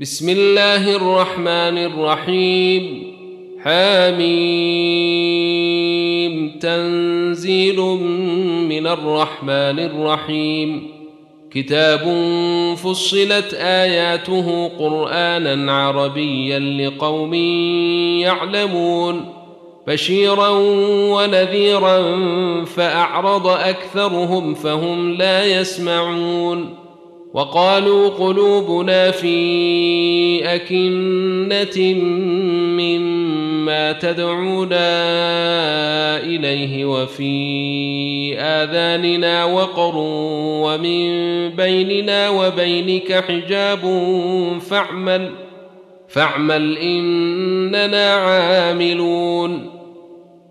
بسم الله الرحمن الرحيم. حميم. تنزيل من الرحمن الرحيم. كتاب فصلت آياته قرآنا عربيا لقوم يعلمون. بشيرا ونذيرا فأعرض أكثرهم فهم لا يسمعون. وقالوا قلوبنا في أكنة مما تدعونا إليه وفي آذاننا وقر ومن بيننا وبينك حجاب فاعمل فاعمل إننا عاملون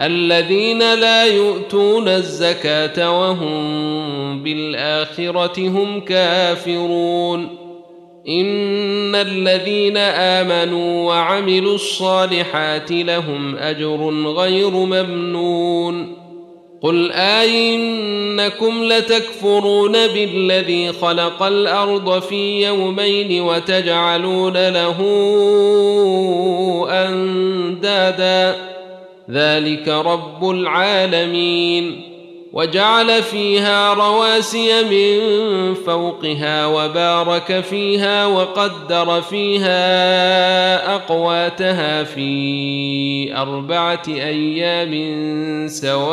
الذين لا يؤتون الزكاة وهم بالآخرة هم كافرون. إن الذين آمنوا وعملوا الصالحات لهم أجر غير ممنون. قل آئنكم لتكفرون بالذي خلق الأرض في يومين وتجعلون له أندادا. ذلك رب العالمين وجعل فيها رواسي من فوقها وبارك فيها وقدر فيها اقواتها في اربعه أيام سواء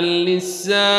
للسائلين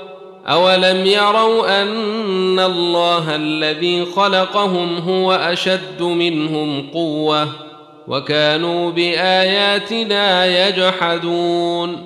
اولم يروا ان الله الذي خلقهم هو اشد منهم قوه وكانوا باياتنا يجحدون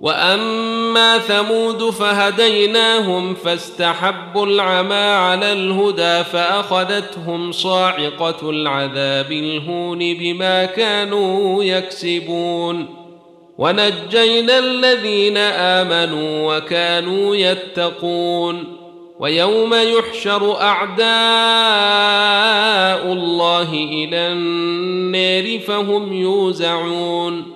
واما ثمود فهديناهم فاستحبوا العمى على الهدى فاخذتهم صاعقه العذاب الهون بما كانوا يكسبون ونجينا الذين امنوا وكانوا يتقون ويوم يحشر اعداء الله إلى النار فهم يوزعون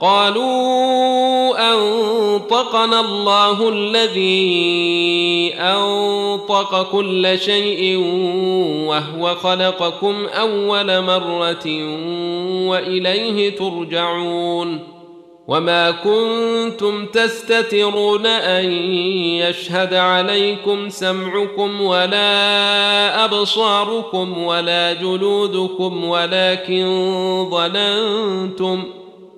قالوا أنطقنا الله الذي أنطق كل شيء وهو خلقكم أول مرة وإليه ترجعون وما كنتم تستترون أن يشهد عليكم سمعكم ولا أبصاركم ولا جلودكم ولكن ظننتم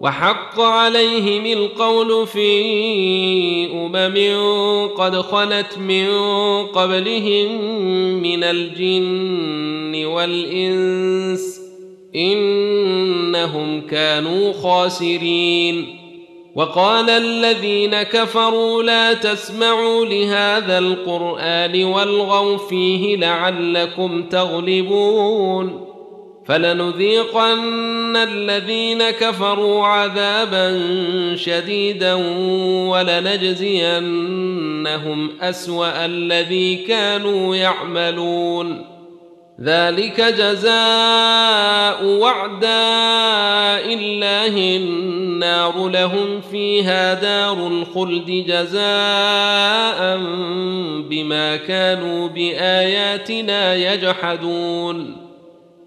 وحق عليهم القول في أمم قد خلت من قبلهم من الجن والإنس إنهم كانوا خاسرين. وقال الذين كفروا لا تسمعوا لهذا القرآن والغوا فيه لعلكم تغلبون. فلنذيقن الذين كفروا عذابا شديدا ولنجزينهم أسوأ الذي كانوا يعملون. ذلك جزاء وعداء الله النار لهم فيها دار الخلد جزاء بما كانوا بآياتنا يجحدون.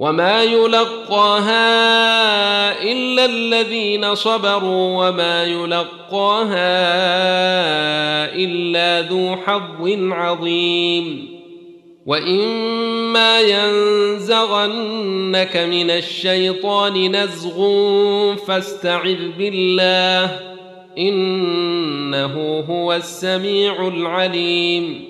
وما يلقاها الا الذين صبروا وما يلقاها الا ذو حظ عظيم واما ينزغنك من الشيطان نزغ فاستعذ بالله انه هو السميع العليم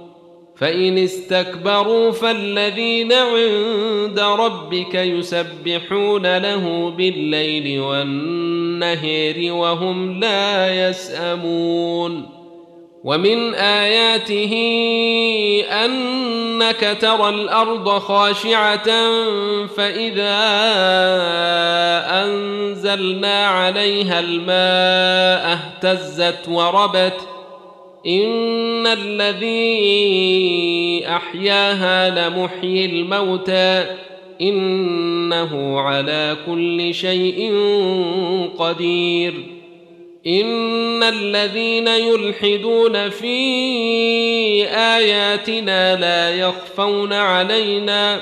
فإن استكبروا فالذين عند ربك يسبحون له بالليل والنهار وهم لا يسأمون ومن آياته أنك ترى الأرض خاشعة فإذا أنزلنا عليها الماء اهتزت وربت ان الذي احياها لمحيي الموتى انه على كل شيء قدير ان الذين يلحدون في اياتنا لا يخفون علينا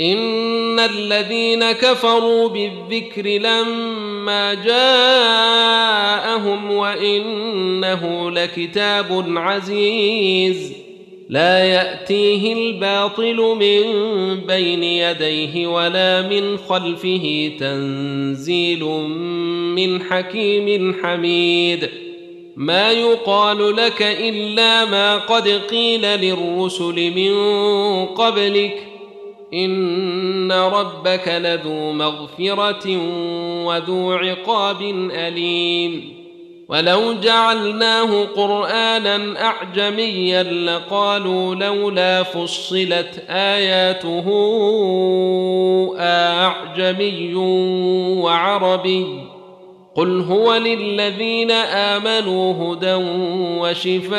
ان الذين كفروا بالذكر لما جاءهم وانه لكتاب عزيز لا ياتيه الباطل من بين يديه ولا من خلفه تنزيل من حكيم حميد ما يقال لك الا ما قد قيل للرسل من قبلك ان ربك لذو مغفره وذو عقاب اليم ولو جعلناه قرانا اعجميا لقالوا لولا فصلت اياته اعجمي وعربي قل هو للذين امنوا هدى وشفاء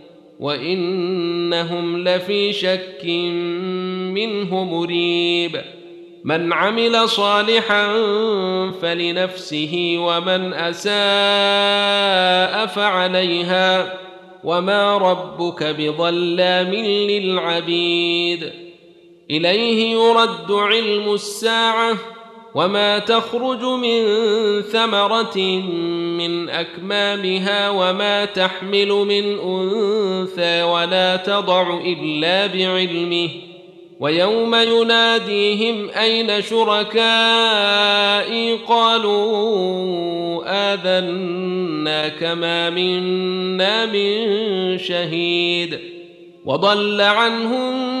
وإنهم لفي شك منه مريب. من عمل صالحا فلنفسه ومن أساء فعليها. وما ربك بظلام للعبيد. إليه يرد علم الساعة وما تخرج من ثمره من اكمامها وما تحمل من انثى ولا تضع الا بعلمه ويوم يناديهم اين شركائي قالوا اذنا كما منا من شهيد وضل عنهم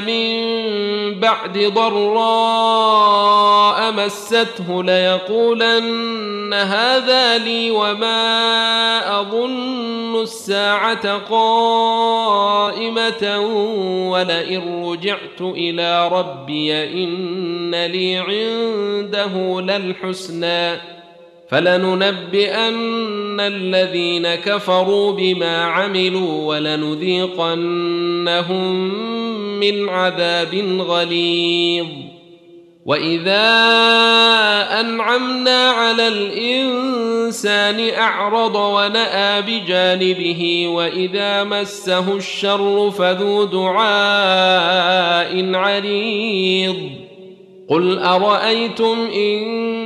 من بعد ضراء مسته ليقولن هذا لي وما اظن الساعة قائمه ولئن رجعت إلى ربي ان لي عنده للحسنى فلننبئن الذين كفروا بما عملوا ولنذيقنهم من عذاب غليظ. وإذا أنعمنا على الإنسان أعرض ونأى بجانبه وإذا مسه الشر فذو دعاء عريض قل أرأيتم إن